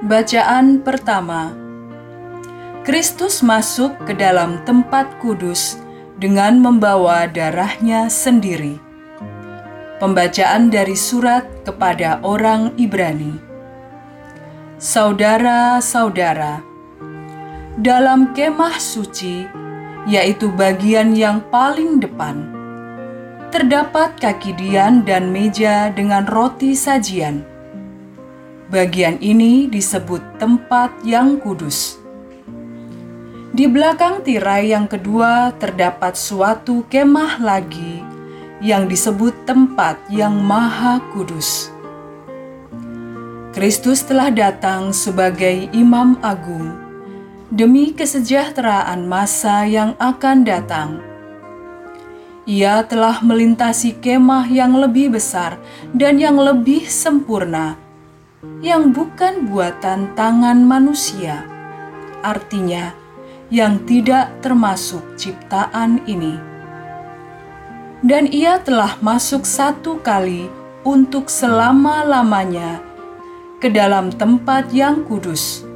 Bacaan pertama Kristus masuk ke dalam tempat kudus dengan membawa darahnya sendiri. Pembacaan dari surat kepada orang Ibrani. Saudara-saudara, dalam kemah suci, yaitu bagian yang paling depan, terdapat kaki dian dan meja dengan roti sajian Bagian ini disebut tempat yang kudus. Di belakang tirai yang kedua terdapat suatu kemah lagi yang disebut tempat yang maha kudus. Kristus telah datang sebagai imam agung demi kesejahteraan masa yang akan datang. Ia telah melintasi kemah yang lebih besar dan yang lebih sempurna yang bukan buatan tangan manusia, artinya yang tidak termasuk ciptaan ini. Dan ia telah masuk satu kali untuk selama-lamanya ke dalam tempat yang kudus,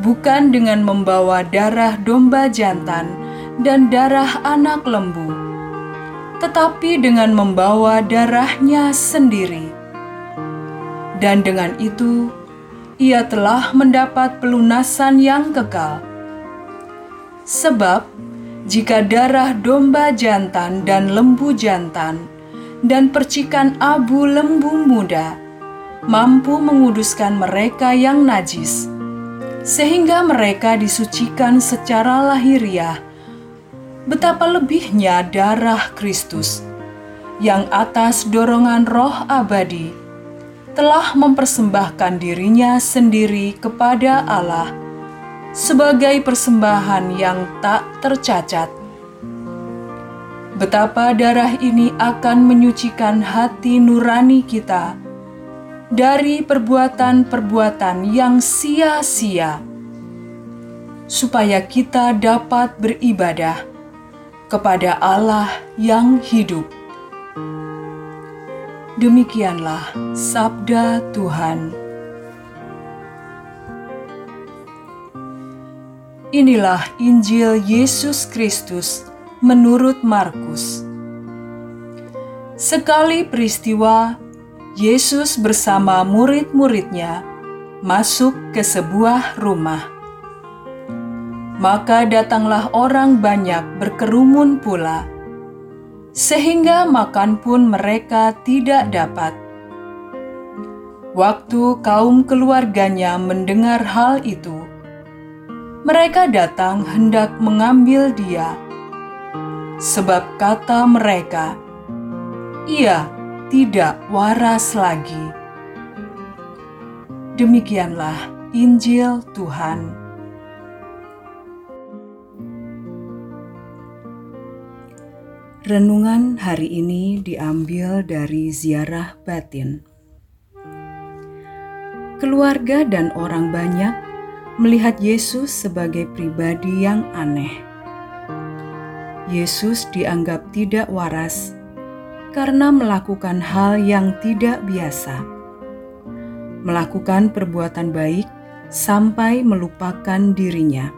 bukan dengan membawa darah domba jantan dan darah anak lembu, tetapi dengan membawa darahnya sendiri dan dengan itu ia telah mendapat pelunasan yang kekal. Sebab jika darah domba jantan dan lembu jantan dan percikan abu lembu muda mampu menguduskan mereka yang najis, sehingga mereka disucikan secara lahiriah, betapa lebihnya darah Kristus yang atas dorongan roh abadi telah mempersembahkan dirinya sendiri kepada Allah sebagai persembahan yang tak tercacat. Betapa darah ini akan menyucikan hati nurani kita dari perbuatan-perbuatan yang sia-sia, supaya kita dapat beribadah kepada Allah yang hidup. Demikianlah sabda Tuhan. Inilah Injil Yesus Kristus menurut Markus. Sekali peristiwa, Yesus bersama murid-muridnya masuk ke sebuah rumah. Maka datanglah orang banyak berkerumun pula sehingga makan pun mereka tidak dapat. Waktu kaum keluarganya mendengar hal itu, mereka datang hendak mengambil dia, sebab kata mereka, "Ia tidak waras lagi." Demikianlah Injil Tuhan. Renungan hari ini diambil dari ziarah batin. Keluarga dan orang banyak melihat Yesus sebagai pribadi yang aneh. Yesus dianggap tidak waras karena melakukan hal yang tidak biasa, melakukan perbuatan baik sampai melupakan dirinya.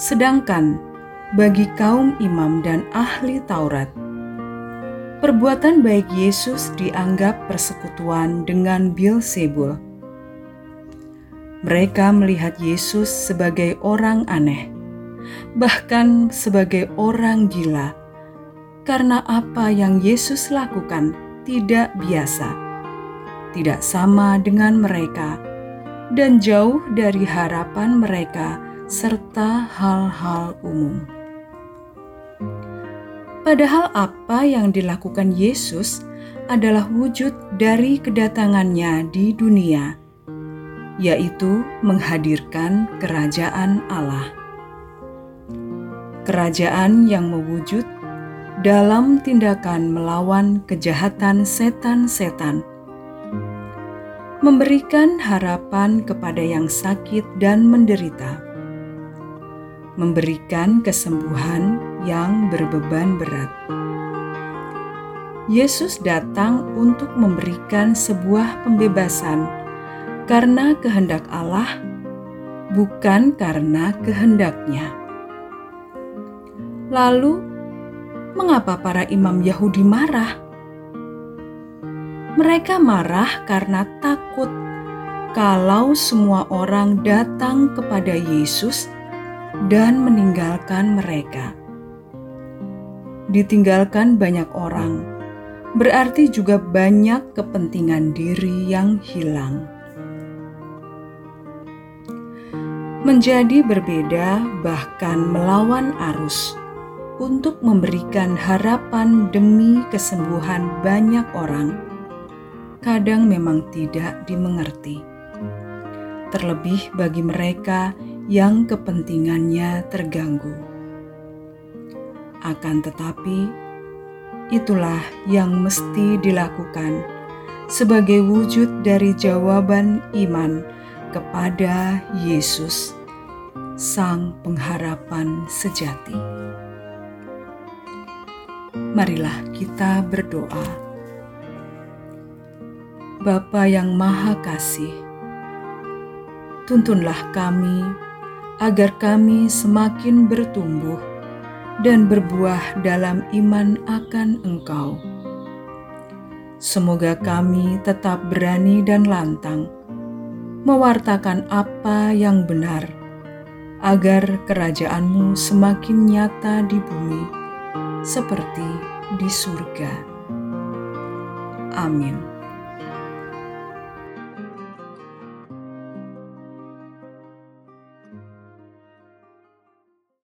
Sedangkan bagi kaum imam dan ahli Taurat. Perbuatan baik Yesus dianggap persekutuan dengan Bilsebul. Mereka melihat Yesus sebagai orang aneh, bahkan sebagai orang gila, karena apa yang Yesus lakukan tidak biasa, tidak sama dengan mereka, dan jauh dari harapan mereka serta hal-hal umum. Padahal apa yang dilakukan Yesus adalah wujud dari kedatangannya di dunia, yaitu menghadirkan kerajaan Allah. Kerajaan yang mewujud dalam tindakan melawan kejahatan setan-setan, memberikan harapan kepada yang sakit dan menderita memberikan kesembuhan yang berbeban berat. Yesus datang untuk memberikan sebuah pembebasan karena kehendak Allah, bukan karena kehendaknya. Lalu, mengapa para imam Yahudi marah? Mereka marah karena takut kalau semua orang datang kepada Yesus dan meninggalkan mereka. Ditinggalkan banyak orang berarti juga banyak kepentingan diri yang hilang. Menjadi berbeda, bahkan melawan arus, untuk memberikan harapan demi kesembuhan banyak orang, kadang memang tidak dimengerti. Terlebih bagi mereka yang kepentingannya terganggu. Akan tetapi, itulah yang mesti dilakukan sebagai wujud dari jawaban iman kepada Yesus, Sang Pengharapan Sejati marilah kita berdoa. Bapa yang Maha Kasih, tuntunlah kami agar kami semakin bertumbuh dan berbuah dalam iman akan Engkau. Semoga kami tetap berani dan lantang mewartakan apa yang benar, agar kerajaanmu semakin nyata di bumi seperti di surga. Amin.